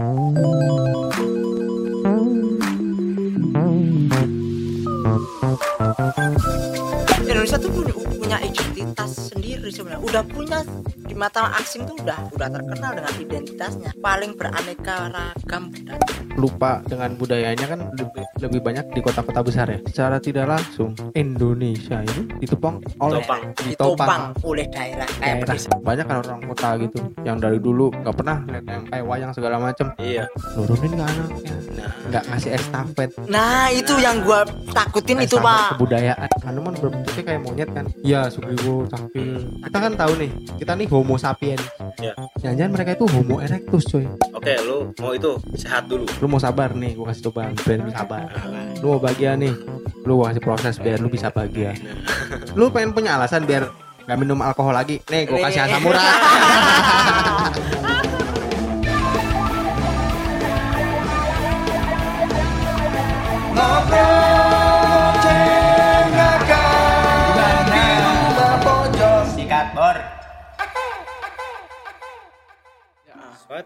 Indonesia identitas sendiri sebenarnya. Udah punya di mata asing tuh udah udah terkenal dengan identitasnya. Paling beraneka ragam budaya. lupa dengan budayanya kan lebih, lebih banyak di kota-kota besar ya. Secara tidak langsung Indonesia ini ditopang oleh Ditopang. ditopang oleh daerah kayak daerah. Banyak kan orang kota gitu yang dari dulu nggak pernah lihat yang kayak wayang segala macem Iya. nurunin ke anaknya Nah, nggak ngasih estafet Nah itu yang gua takutin itu estafet pak. kebudayaan Hanuman berbentuknya kayak monyet kan ya Sugriwo Cakil kita kan tahu nih kita nih homo sapiens. Iya. jangan-jangan mereka itu homo erectus coy. Oke lu mau itu sehat dulu. lu mau sabar nih gua kasih coba biar lu sabar. Lu mau bahagia nih lu gua kasih proses biar lu bisa bahagia. Lu pengen punya alasan biar nggak minum alkohol lagi? Nih gua kasih asam urat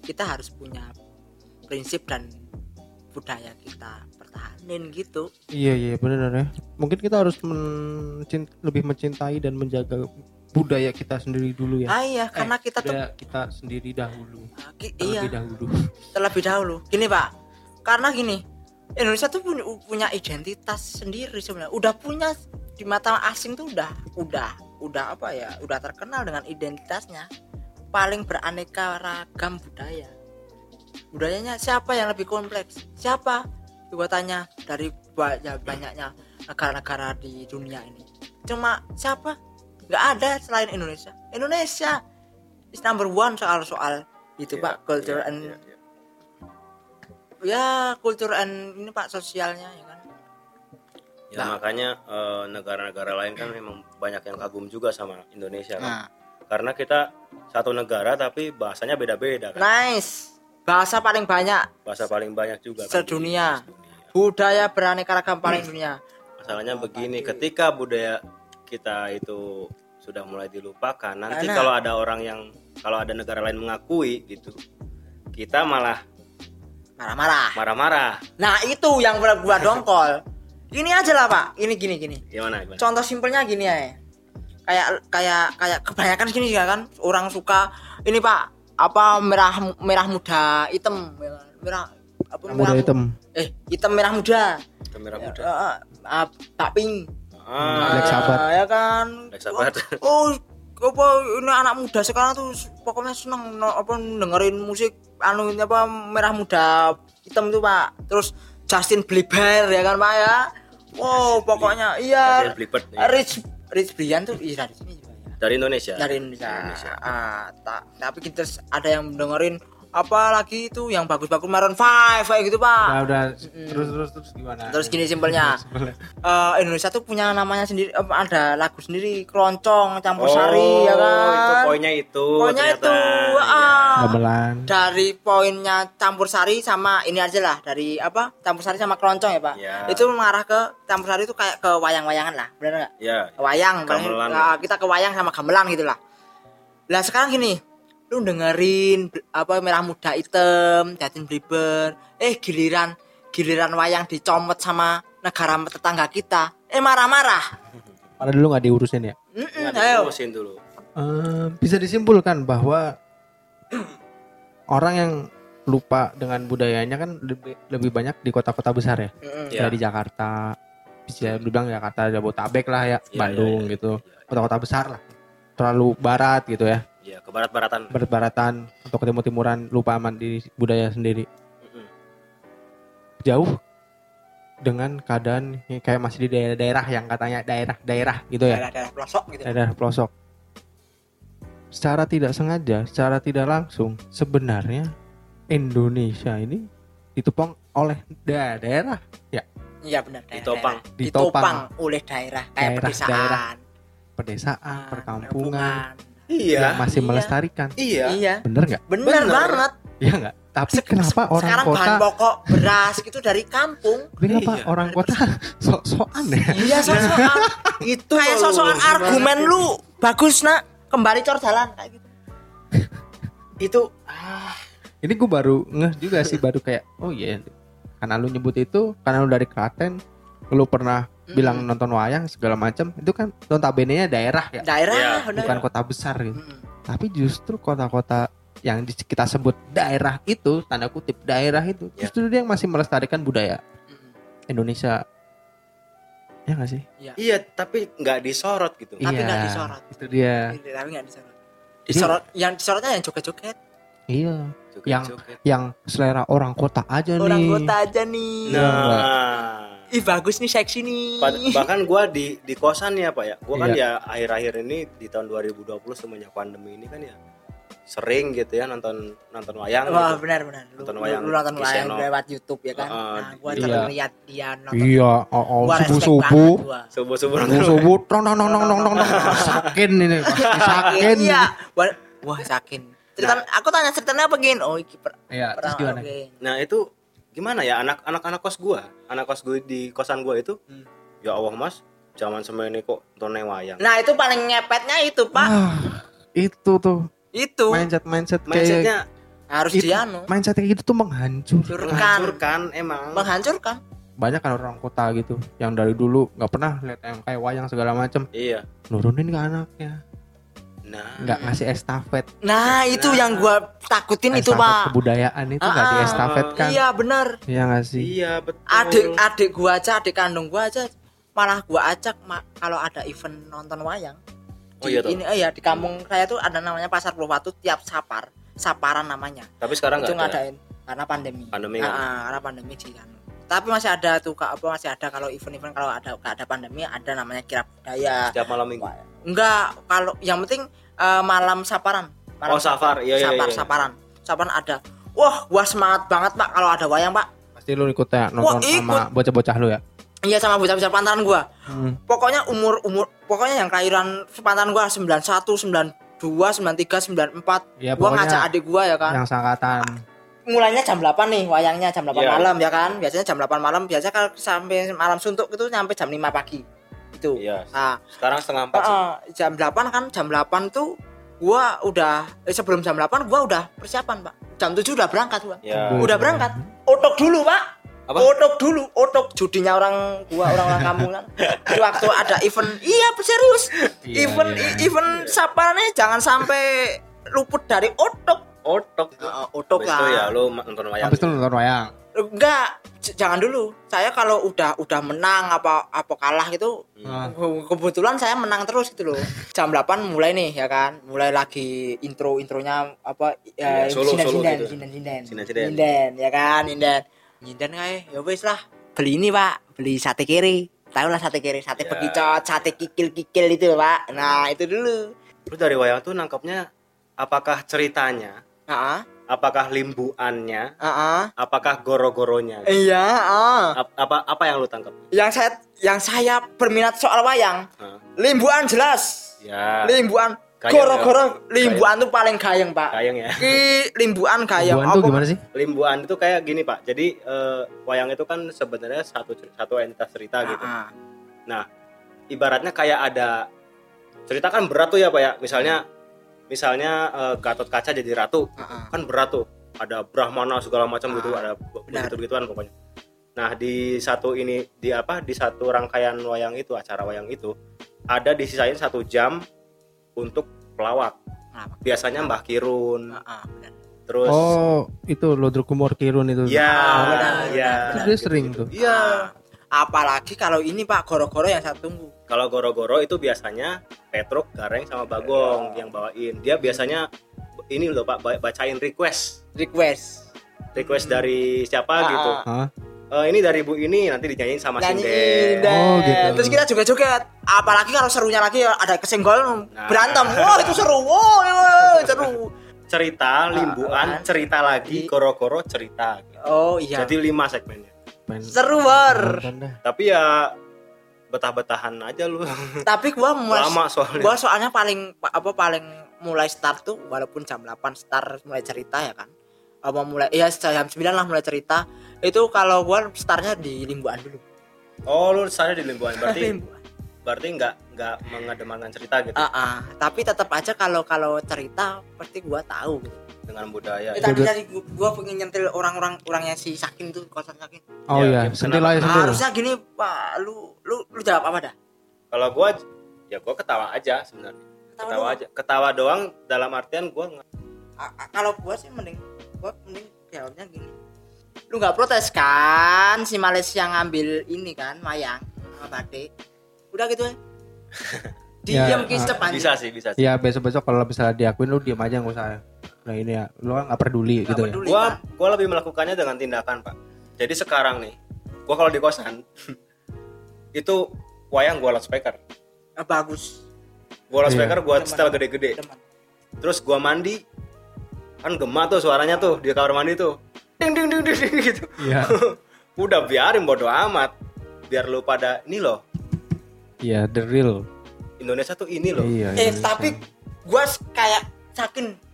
Iya. Iya kita harus punya prinsip dan budaya kita pertahanin gitu Iya iya benar ya. Mungkin kita harus mencint- lebih mencintai dan menjaga budaya kita sendiri dulu ya. ah iya karena kita tuh kita sendiri dahulu. ah, ki- iya Terlebih dahulu. terlebih dahulu gini pak karena gini Indonesia tuh punya, punya identitas sendiri sebenarnya udah punya di mata asing tuh udah udah udah apa ya udah terkenal dengan identitasnya paling beraneka ragam budaya. Budayanya siapa yang lebih kompleks? Siapa? Gua tanya dari banyak banyaknya negara-negara di dunia ini. Cuma siapa? Nggak ada selain Indonesia. Indonesia is number one soal soal itu Iya, pak culture iya, and iya, iya. ya culture and ini pak sosialnya ya kan? Ya Nah. makanya eh, negara-negara lain kan memang banyak yang kagum juga sama Indonesia kan. nah. Karena kita satu negara tapi bahasanya beda-beda kan. nice bahasa paling banyak Bahasa paling banyak juga kan. Sedunia. budaya beraneka ragam paling dunia Masalahnya begini, ketika budaya kita itu sudah mulai dilupakan, nanti Karena- kalau ada orang yang kalau ada negara lain mengakui gitu, kita malah marah-marah marah-marah. nah itu yang gua dongkol ini aja lah pak ini gini gini Gimana gimana? contoh simpelnya gini ya kayak kayak kayak kebanyakan gini ya kan orang suka ini pak apa merah merah muda hitam ya kan? merah apa Muda hitam. eh hitam merah muda Kamera ya, muda. eh, eh, tak pink Ah, Black Sabbath. ya kan Black Sabbath. oh apa ini anak muda sekarang tuh pokoknya seneng no- apa dengerin musik anu ini apa merah muda hitam tuh pak terus Justin Bieber ya kan pak ya wow pokoknya iya Justin Bieber, iya. Rich Rich Brian tuh iya dari sini juga ya. Dari Indonesia. dari Indonesia, Ah, tak tapi kita ada yang dengerin apa lagi itu yang bagus-bagus Maroon 5 kayak gitu pak Nah, udah terus terus terus gimana? terus gini simpelnya Eh, Indonesia tuh punya namanya sendiri eh, ada lagu sendiri keroncong campur sari ya kan Oh, itu poinnya itu. Poinnya ternyata. itu Iya. Gamelan. dari poinnya campur sari sama ini aja lah dari apa campur sari sama keroncong ya pak Ya. itu mengarah ke campur sari itu kayak ke wayang-wayangan lah benar nggak Ya, Ke wayang Gamelan. Nah, kita ke wayang sama gamelan gitu lah lah sekarang gini lu dengerin apa merah muda hitam Justin Bieber eh giliran giliran wayang dicomot sama negara tetangga kita eh marah-marah Padahal dulu nggak diurusin ya. Mm-mm, nggak ayo diurusin dulu. Eh, bisa disimpulkan bahwa orang yang lupa dengan budayanya kan lebih, lebih banyak di kota-kota besar ya. Ya. Kayak di Jakarta, bisa dibilang Jakarta Jabotabek lah ya, Iya, Bandung iya, iya. gitu. Kota-kota besar lah. Terlalu barat gitu ya. Ya, ke barat-baratan. Barat-baratan atau ke timur-timuran lupa aman di budaya sendiri. Jauh dengan keadaan kayak masih di daerah-daerah yang katanya daerah-daerah gitu ya. daerah-daerah pelosok gitu daerah pelosok. Secara tidak sengaja, secara tidak langsung, sebenarnya Indonesia ini ditopang oleh da- daerah ya Iya benar. daerah- Ditopang. daerah. Ditopang. Ditopang oleh daerah kayak Daerah- pedesaan, daerah. pedesaan ah, perkampungan Iya. yang masih Iya. melestarikan Iya. Iya. bener nggak Bener, Bener. banget. ya nggak tapi Se- kenapa se- orang sekarang kota bahan pokok beras gitu dari kampung. kenapa Iya. orang kota sok-sokan ya Iya sosokan. Itu kayak gimana argumen lu bagus nak kembali cor jalan kayak gitu. Itu ah, ini gue baru ngeh juga sih baru kayak oh iya karena lu nyebut itu karena lu dari Klaten lu pernah bilang nonton wayang segala macam itu kan notabene nya daerah ya daerah Iya, bener. bukan kota besar gitu Mm-mm. tapi justru kota-kota yang di- kita sebut daerah itu tanda kutip daerah itu Ya. justru dia yang masih melestarikan budaya Mm-mm. Indonesia ya nggak sih iya tapi nggak disorot gitu. Tapi Iya, nggak disorot. itu dia Gitu, tapi nggak disorot. Disorot yang disorotnya yang joget-joget. iya yang- yang selera orang kota aja Orang nih kota aja nih. Nah, Ih bagus nih seksi nih. Bahkan gua di di kosan ya pak ya, gua kan Iya. ya akhir-akhir ini di tahun 2020 semenjak pandemi ini kan ya sering gitu ya nonton nonton wayang Wah gitu. benar benar. Lu, Nonton lu, wayang lu nonton wayang lewat YouTube ya kan. Heeh, nah, gua iya. sering lihat dia nonton. iya oh, oh Gua subuh subuh. Subuh subuh subuh subuh tong tong tong tong tong tong tong sakin ini sakin Iya. Wah, sakin. Cerita, aku tanya ceritanya apa gin? Oh, iki per, iya terus gimana. Nah itu gimana ya anak anak anak kos gua, anak kos gue di kosan gua itu, Hmm. ya Allah mas, zaman semen ini kok nonton wayang. Nah, itu paling ngepetnya itu, Pak. ah itu tuh itu mindset mindset kayak Mindsetnya harus itu- dianu. mindset kayak gitu tuh menghancur Hancurkan. menghancurkan emang. Menghancurkan. banyak kan orang kota gitu yang dari dulu nggak pernah lihat yang kayak wayang segala macem Iya. nurunin ke anaknya Nah, nggak ngasih estafet Nah, itu Nah. yang gua takutin itu, estafet Pak. kebudayaan itu nggak Ah, diestafetkan Iya, benar. iya nggak sih iya betul. Adik adik gua aja, adik kandung gua aja malah gua ajak ma- kalau ada event nonton wayang. Oh Di, iya tuh. ini oh ya di kampung saya tuh ada namanya Pasar Purwatu tiap sapar, saparan namanya. Tapi sekarang itu nggak ada. ngadain karena pandemi. Pandemi Ah, kan. ah, karena pandemi sih kan. Tapi masih ada tuh Kak, apa masih ada kalau event-event kalau ada nggak ada pandemi ada namanya kirap budaya. Setiap malam minggu. Enggak, kalau yang penting eh, malam saparan. Malam Oh, safar. Iya, iya, sapar, iya. saparan. Saparan ada. Wah, gua semangat banget, Pak, kalau ada wayang, Pak. pasti lu ikut ya nonton ikut. sama bocah-bocah lu ya Iya sama bocah-bocah pantaran gua. Hmm. Pokoknya umur umur pokoknya yang kelahiran sepantaran gua 91, 92, 93, 94. Iya, gua ngajak adik gua ya kan. yang sangkatan Mulainya jam 8 nih wayangnya jam 8 Iya. malam ya kan. Biasanya jam 8 malam biasanya kalau sampai malam suntuk itu sampai jam 5 pagi. Itu. Iya. Nah, Sekarang setengah empat sih. Heeh, jam 8 kan jam 8 tuh gua udah eh, sebelum jam 8 gua udah persiapan, Pak. Jam 7 udah berangkat gua. Ya. Udah berangkat. Otok dulu, Pak. Apa? Otok dulu, otok judinya orang gua orang-orang kampung kan. Di waktu ada event, iya serius. Iya, event iya. event saparnya jangan sampai luput dari otok. Otok. Heeh, otok Habis itu ya lah. lu nonton wayang. habis itu nonton wayang Enggak, jangan dulu. Saya kalau udah udah menang apa apa kalah gitu. Ke- kebetulan saya menang terus gitu loh jam 8 mulai nih ya kan mulai lagi intro intronya apa ya, Iya, solo, sinden, solo sinden, gitu. sinden, sinden. Sinden-sinden. Sinden, ya kan sinden sinden kayak ya wes lah beli ini pak beli sate kiri tahu lah sate kiri sate Ya. bekicot sate kikil kikil itu pak nah itu dulu Lu dari wayang tuh nangkapnya apakah ceritanya, ah apakah limbuannya, ah apakah goro-goronya? iya Ap- apa apa yang lu tangkap? yang saya yang saya berminat soal wayang Hah? limbuan jelas Ya. limbuan Gayeng goro-goro ya? limbuan tuh paling gayeng pak Kayang ya. Ki limbuan gayeng tuh Apa- gimana sih Limbuan itu kayak gini pak. Jadi eh, wayang itu kan sebenarnya satu satu entitas cerita gitu. Ah, Ibaratnya kayak ada cerita kan berat tuh ya pak ya. Misalnya misalnya eh, Gatot Kaca jadi ratu ah, ah. kan berat tuh. Ada Brahmana segala macam gitu. Ah, Ada begitu gituan pokoknya. Nah di satu ini di apa di satu rangkaian wayang itu acara wayang itu ada disisain satu jam untuk pelawak. Pelawak. Biasanya Mbah Kirun, Ah, ah, benar. terus oh itu Lodro Kumor Kirun itu ya, Ah, benar, ya. Sering tuh Iya. apalagi kalau ini pak goro-goro yang saya tunggu Kalau goro-goro itu biasanya Petruk, Gareng sama Bagong yang bawain. Dia biasanya ini loh Pak ba- bacain request. request Request dari siapa Ah, gitu. ah. Eh, ini dari Bu ini nanti dinyanyiin sama Sinden. Oh, gitu. terus kita juga joget apalagi kalau serunya lagi ada kesenggol Nah. berantem wah itu seru wah iya, seru cerita limbuan kan? cerita lagi goro-goro cerita oh iya jadi lima segmennya seru dah. tapi ya betah-betahan aja lu. Tapi gua mulai lama soalnya. Gua soalnya paling apa paling mulai start tuh walaupun jam 8 start mulai cerita ya kan. Apa mulai ya jam 9 lah mulai cerita. Itu kalau gua startnya di limbuan dulu. Oh lu saya di limbuan. Berarti Limbuan. berarti nggak nggak mengedepankan cerita gitu? Ah, ah. tapi tetap aja kalau kalau cerita pasti gua tahu gitu. Dengan budaya Eh, ya. tapi dari gua, gua pengen nyentil orang-orang orangnya si Sakin tuh kosan Sakin Oh Ya, iya, ya, sentil kenapa? aja sentil. harusnya gini pak lu lu lu jawab apa dah kalau gua ya gua ketawa aja sebenarnya ketawa doang. aja ketawa doang dalam artian gua kalau gua sih mending gua mending jawabnya gini lu nggak protes kan si Malaysia ngambil ini kan mayang sama batik udah gitu ya Ya, diam ah, ke depan bisa sih bisa sih Iya besok-besok kalau misalnya diakuin lu diam aja nggak usah. Nah ini ya, lu kan nggak peduli Nggak gitu ya. peduli. gua kan? gua lebih melakukannya dengan tindakan pak jadi sekarang nih gua kalau di kosan itu wayang gua loudspeaker Ah, bagus gua loudspeaker gua Demen. setel gede-gede terus gua mandi kan gema tuh suaranya tuh di kamar mandi tuh ding ding ding ding, ding gitu Iya. udah biarin bodo amat biar lu pada ini loh Iya, the real. Indonesia tuh ini loh Iya. eh Indonesia. tapi gua s- kayak Sakin pak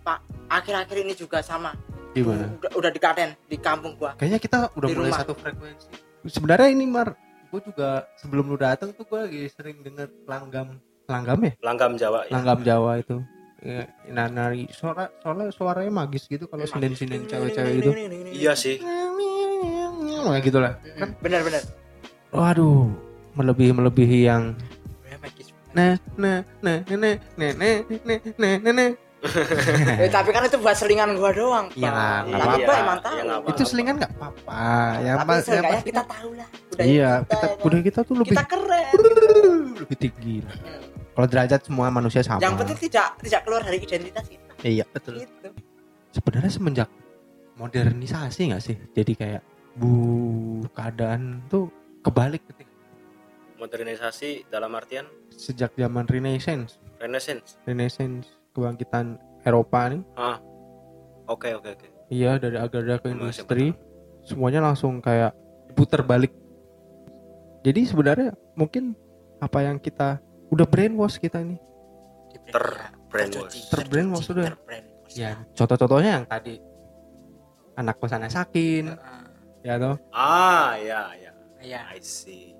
akhir-akhir ini juga sama gimana? udah, udah di Klaten di kampung gua Kayaknya kita udah Di mulai rumah. satu frekuensi. Sebenarnya ini Mar, gue juga sebelum lu datang tuh gue lagi sering denger langgam, langgam ya, langgam Jawa ya. langgam Jawa itu. Ya, nah, nari suara soalnya suaranya magis gitu kalau sinden-sinden cewek-cewek itu. iya sih Kayak gitu lah. kan benar-benar Waduh, melebihi melebihi yang Ya, nah nah nah nah nah nah nah nah nah nah nah eh, tapi kan itu buat selingan gua doang Iya, Pak. nggak tapi apa-apa. emang tahu. Apa-apa. itu selingan nggak apa-apa. Ya tapi ya kita tahu lah budaya iya kita, kita ya budaya kita tuh lebih kita keren. lebih tinggi. Lah. kalau derajat semua manusia sama. Yang penting tidak tidak keluar dari identitas kita. Iya betul. Gitu. Sebenarnya semenjak modernisasi nggak sih? Jadi kayak bu keadaan tuh kebalik ketika modernisasi dalam artian? Sejak zaman Renaissance. Renaissance. Renaissance kebangkitan Eropa nih ah oke oke oke iya dari agraria ke industri semuanya langsung kayak putar balik jadi sebenarnya mungkin apa yang kita udah brainwash kita ini Ter brainwash. Tercuci, Ter-brainwash tercuci, udah. ter-brainwash. ya contoh-contohnya yang tadi anak kosannya sakin Heeh. ya toh ah ya ya Iya. I see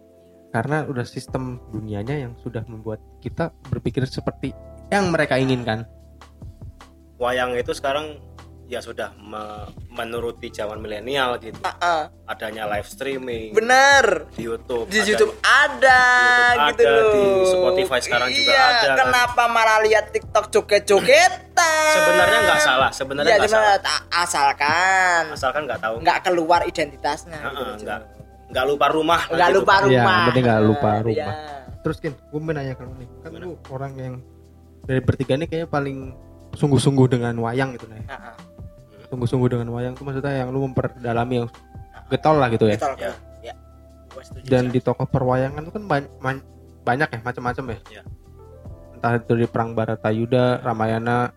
karena udah sistem dunianya yang sudah membuat kita berpikir seperti yang mereka inginkan? Wayang itu sekarang ya sudah me- menuruti zaman milenial gitu. Heeh. adanya live streaming. Bener di YouTube di ada- YouTube ada YouTube gitu ada, loh. Di Spotify sekarang juga Iya, ada, kan. kenapa malah lihat TikTok joget-jogetan? Sebenarnya nggak salah sebenarnya Iya, nggak salah. Ta- asalkan. Asalkan nggak tahu. Nggak keluar identitasnya Heeh, gitu. nggak nggak lupa rumah nggak nanti lupa. Iya, rumah. Yang penting nggak lupa rumah. terus Kin gue mau nanya kalau nih. Kan Gimana? lu orang yang dari bertiga ini kayaknya paling sungguh-sungguh dengan wayang gitu nih Heeh. sungguh-sungguh dengan wayang itu maksudnya yang lu memperdalami yang getol lah gitu ya. Betul, Ya. ya. Gua setuju dan di tokoh perwayangan itu kan ban- man- banyak ya macam-macam ya. Iya. entah itu di perang Baratayuda Ramayana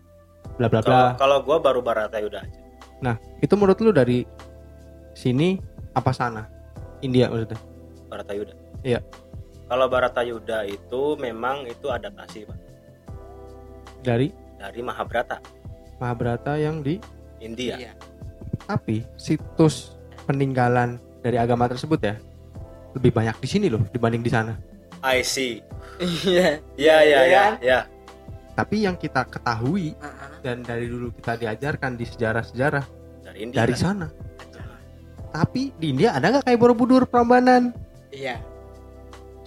bla bla bla. Kalau gue baru Baratayuda aja. Nah itu menurut lu dari sini apa sana? India maksudnya? Baratayuda. Iya. kalau Baratayuda itu memang itu adaptasi pak dari dari Mahabharata Mahabharata yang di India Iya. tapi situs peninggalan dari agama tersebut ya lebih banyak di sini loh dibanding di sana I see Iya. ya ya Iya ya kan? ya tapi yang kita ketahui Heeh. dan dari dulu kita diajarkan di sejarah-sejarah dari India dari sana tapi di India ada nggak kayak Borobudur Prambanan Iya.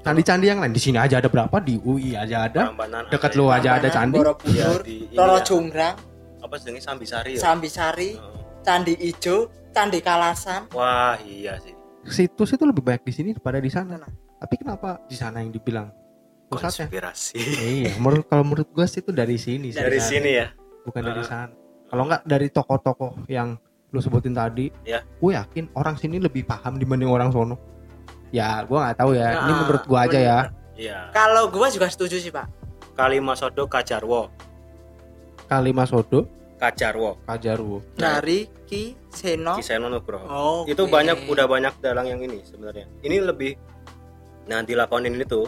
Candi-candi yang lain. Di sini aja ada berapa? Di UI aja ada. Prambanan dekat lu aja ada candi. Iya, Borobudur, di ini Roro ya. Jonggrang, apa sebenarnya Sambisari ya? Sambisari, Heeh. Candi Ijo, Candi Kalasan. wah iya sih. Situs itu lebih banyak di sini daripada di sana. Tapi kenapa di sana yang dibilang pusatnya? konspirasi iya menurut kalau menurut gua sih itu dari sini sih. dari sini ya? Bukan dari Ah. sana. Kalau nggak dari tokoh-tokoh yang lu sebutin tadi Ya. gue yakin orang sini lebih paham dibanding orang sono ya gua nggak tahu ya. Ini Nah, menurut gua aja ya. iya. Kalau gua juga setuju sih, Pak. Kalimasodo Kajarwo. Kalimas Sodo Kajarwo. Kajarwo. dari Ki Seno. Kiseno Nugroho. Oh itu banyak udah banyak dalang yang ini sebenarnya. Ini lebih nah dilakonin itu.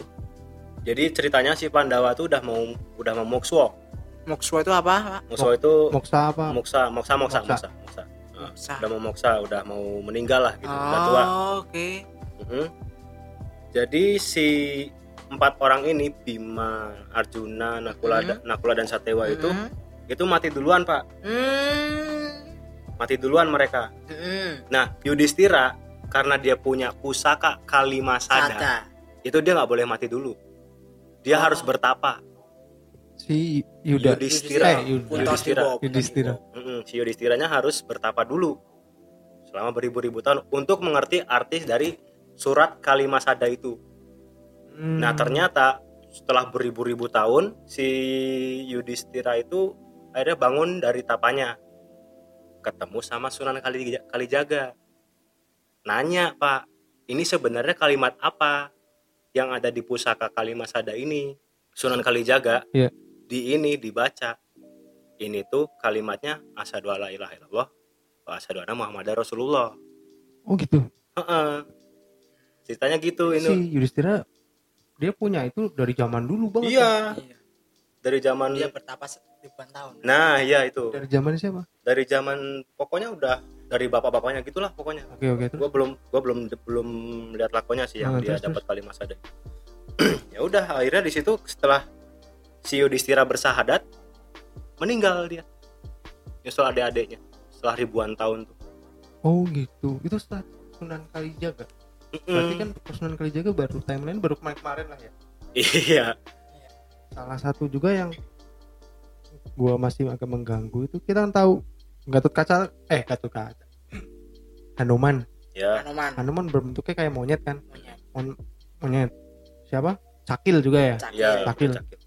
Jadi ceritanya si Pandawa tuh udah mau udah mau mokso Mokswa itu apa Pak? mokso itu Moksa apa? moksa moksa moksa Moksa. moksa moksa Nah, udah mau moksa udah mau meninggal lah gitu. Udah tua. Oh oke Mhm. jadi si empat orang ini Bima Arjuna Nakula Mhm. Nakula dan Satewa itu Mhm. itu mati duluan pak Hmm. mati duluan mereka Hmm. nah Yudhistira karena dia punya pusaka Kalimasada Sada. itu dia nggak boleh mati dulu dia Oh. harus bertapa Si Yuda. Yudhistira. Eh, Yuda. Yudhistira. Yudhistira. Mm-mm, si Yudhistiranya harus bertapa dulu selama beribu-ribu tahun untuk mengerti artis dari surat Kalimasada itu. Hmm. Nah ternyata setelah beribu-ribu tahun si Yudhistira itu akhirnya bangun dari tapanya, ketemu sama Sunan Kali- Kalijaga. Nanya Pak, ini sebenarnya kalimat apa yang ada di pusaka Kalimasada ini? Sunan Kalijaga Iya. di ini dibaca. Ini tuh kalimatnya asyhadu alla ilaha illallah wa asyhadu anna muhammadar rasulullah. Oh gitu. Heeh. Ceritanya gitu Si ini. Yudhistira dia punya itu dari zaman dulu banget. Iya, Iya. dari zaman Dia bertapa ribuan tahun. Nah, iya itu. Dari zaman siapa? Dari zaman pokoknya udah dari bapak-bapaknya gitulah pokoknya. Oke oke terus. Gua belum gua belum belum lihat lakonnya sih yang Ah, dia dapat kalimat sada. ya udah akhirnya di situ setelah si Yudhistira bersahadat meninggal dia. Nyusul adik-adiknya setelah ribuan tahun tuh. Oh gitu. Itu setelah Sunan Kalijaga. Berarti kan Sunan Kalijaga baru timeline baru kemarin-kemarin lah ya. iya. Salah satu juga yang gua masih agak mengganggu itu kita kan tahu Gatot Kaca eh Gatot Kaca. Hanuman. Ya. Hanuman. Hanuman berbentuknya kayak monyet kan. Monyet. Mon- monyet. Siapa? Cakil juga ya. Cakil. Ya, Cakil. Cakil.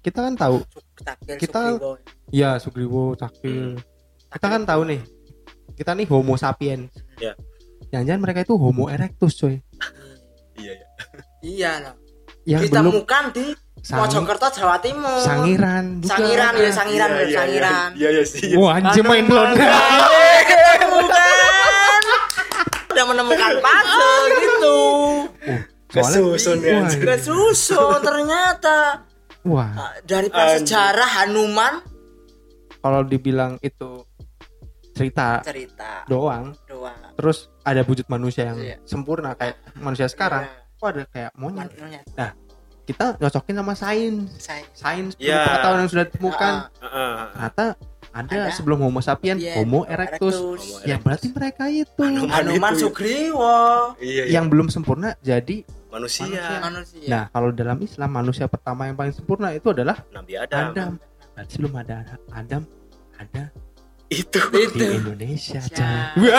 Kita kan tahu. Cakil. Kita- Sugriwo. Ya Sugriwo, Cakil. Kita kan tahu nih. Kita nih Homo sapiens. Ya. Jangan-jangan mereka itu Homo erectus coy. Iya, iya. Iya lah. Yang belum Ditemukan di sangi- Mojokerto Jawa Timur. sangiran juga. Sangiran ya sangiran ya sangiran. Iya, iya sih. iya. Wah anjir main blown. Bukan. Udah menemukan puzzle gitu. Kesusun ya. Kesusun ternyata wah, Ah, dari prasejarah Hanuman kalau dibilang itu cerita cerita doang, doang. terus ada wujud manusia yang Iya. sempurna kayak manusia sekarang, kok ada kayak Iya. monyet. Monyet. Kita nyocokin sama sains. Saya Sains Iya. pengetahuan yang sudah ditemukan. Ah, Heeh. Ternyata ada, Ada. sebelum Homo sapiens, Iya, Homo erectus. Homo Ya berarti mereka itu Hanuman. Itu ya. Sugriwo Iya, iya. yang belum sempurna jadi manusia. manusia. Nah, kalau dalam Islam manusia pertama yang paling sempurna itu adalah Nabi Adam. Adam. Berarti sebelum ada Adam, ada Itu. di. Indonesia. Coy.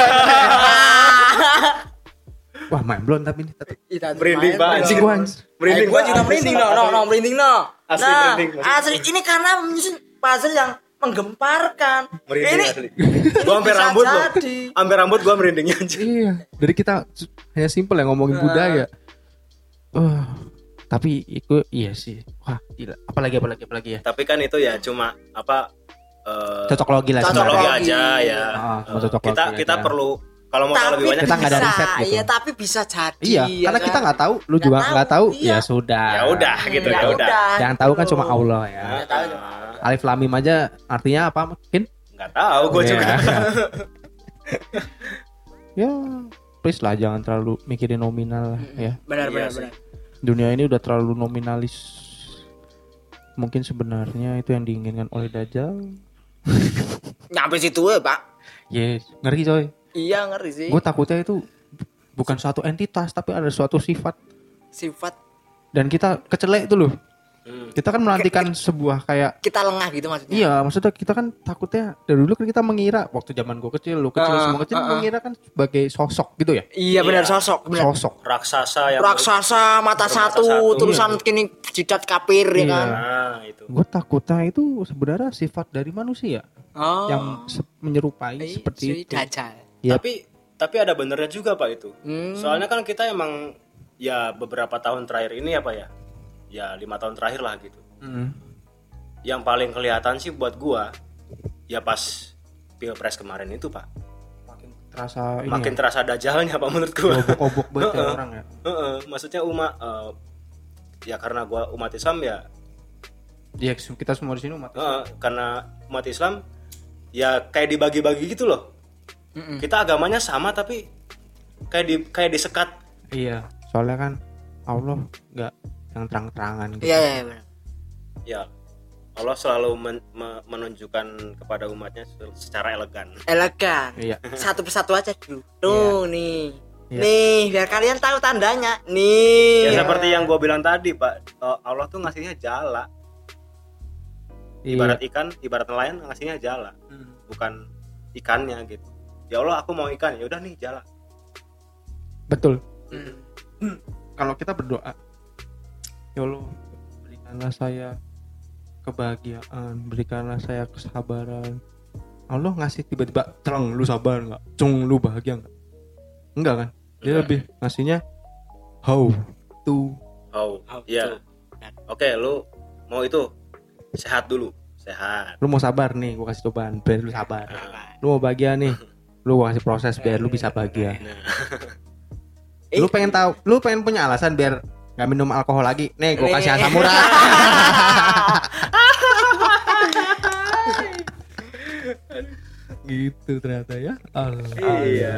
Wah, main blown tapi ini tetap Merinding, Pak, anjing. gua anjir. Merinding, Eh, gua juga merinding no, no, no, merinding no. Asli nah, merinding, asli. ini karena menyusun puzzle yang menggemparkan. Merinding ini asli. Gua hampir rambut loh. jadi. Hampir rambut gua merindingnya anjir. Iya, dari kita hanya simpel ya ngomongin Nah. budaya. Uh, tapi itu iya sih. Wah, gila. Apalagi apalagi apalagi ya. Tapi kan itu ya cuma apa eh Cocok logi lah Cocok logi aja ya. Ah, Eh, cocok kita logi kita aja. perlu kalau mau tahu Tapi lebih banyak Kita nggak ada bisa, riset gitu. Iya, tapi bisa jadi. Iya, ya karena kan? kita nggak tahu, lu Nggak juga tahu, nggak tahu, iya. ya sudah. ya udah gitu ya, udah. Yang tahu kan gitu. cuma Allah ya. Ya, tahu cuma Alif lam mim aja artinya apa mungkin? Nggak tahu gua Iya. juga. ya, please lah jangan terlalu mikirin nominal lah, ya. Benar, Iya benar, benar. Dunia ini udah terlalu nominalis. Mungkin sebenarnya itu yang diinginkan oleh Dajjal. Nyampe situ ya, Pak. Yes, ngeri coy. Iya, ngeri sih. Gue takutnya itu bukan suatu entitas tapi ada suatu sifat Sifat dan kita kecelek itu loh. Hmm. Kita kan menantikan sebuah kayak kita lengah gitu maksudnya. Iya, maksudnya kita kan takutnya dari dulu kan kita mengira waktu zaman gue kecil, lu kecil, Ah, semua kecil ah, ah. mengira kan sebagai sosok gitu ya, Iya, benar Iya. sosok, benar. sosok. Raksasa yang Raksasa mata satu, satu, terusan kini jidat kapir ya Iya. kan. Nah, itu. Gue takutnya itu sebenarnya sifat dari manusia Oh. yang se- menyerupai Eh, seperti itu. Dajjal. Yap. Tapi tapi ada benernya juga Pak itu. Hmm. Soalnya kan kita emang ya beberapa tahun terakhir ini apa ya? Ya lima tahun terakhir lah gitu. Mm. Yang paling kelihatan sih buat gua ya pas pilpres kemarin itu pak. Makin terasa ini makin ya, terasa dajalnya pak menurut gua. Obok-obok banget ya orang ya? Heeh, maksudnya umat eh, ya karena gua umat Islam ya Iya kita semua di sini umat Heeh, karena umat Islam ya kayak dibagi-bagi gitu loh. Mm-mm. kita agamanya sama tapi kayak di kayak disekat. Iya soalnya kan Allah nggak yang terang-terangan gitu. Iya iya iya, benar. Ya Allah selalu men- me- menunjukkan kepada umatnya se- secara elegan. Elegan. Iya. Satu persatu aja dulu tuh nih. Iya. nih biar kalian tahu tandanya. Nih. Ya seperti yang gue bilang tadi pak. Eh, Allah tuh ngasihnya jala. Ibarat ikan ibarat nelayan ngasihnya jala. Bukan ikannya gitu. Ya Allah aku mau ikan. Ya udah nih jala. Betul. Hmm. kalau kita berdoa ya Allah berikanlah saya kebahagiaan berikanlah saya kesabaran. Allah ngasih tiba-tiba terang lu sabar nggak? Cung lu bahagia nggak? Enggak kan? Dia Enggak. lebih ngasihnya how to. Oh How ya to. oke lu mau itu sehat dulu. Sehat. Lu mau sabar nih gua kasih cobaan biar lu sabar. Nah, lu mau bahagia nih lu gua kasih proses biar lu bisa bahagia. Nah. Eh. lu pengen tahu lu pengen punya alasan biar nggak minum alkohol lagi. Nih gua kasih asam urat gitu ternyata ya. Allah. iya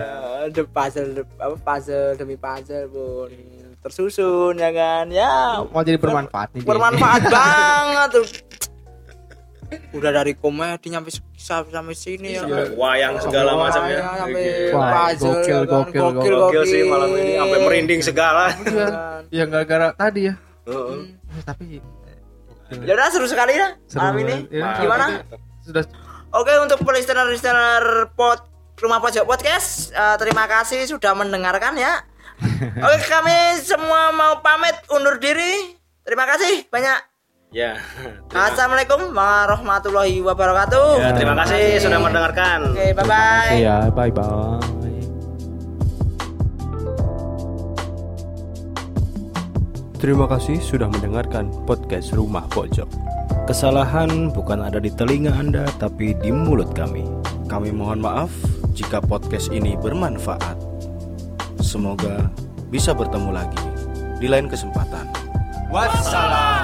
the puzzle the- apa puzzle demi puzzle pun tersusun ya kan? Ya. Mau jadi bermanfaat nih dia. bermanfaat banget tuh udah dari komedi nyampe sampai sampai sini ya. Sampai kan wayang segala macam ya. puzzle gokil, ya kan. gokil, gokil, gokil sih malam ini sampai merinding segala. Iya. ya gara-gara tadi ya. Heeh. Ya, tapi ya udah seru sekali ya seru malam ini. Ya, gimana? sudah. Oke untuk listener-listener pod Rumah Pojok Podcast eh, Terima kasih sudah mendengarkan ya. Oke kami semua mau pamit undur diri. Terima kasih banyak ya Assalamualaikum warahmatullahi wabarakatuh Ya, terima kasih sudah mendengarkan Oke bye bye ya bye bye Terima kasih sudah mendengarkan podcast Rumah Pojok. Kesalahan bukan ada di telinga Anda, tapi di mulut kami. Kami mohon maaf jika podcast ini bermanfaat. Semoga bisa bertemu lagi di lain kesempatan. Wassalam.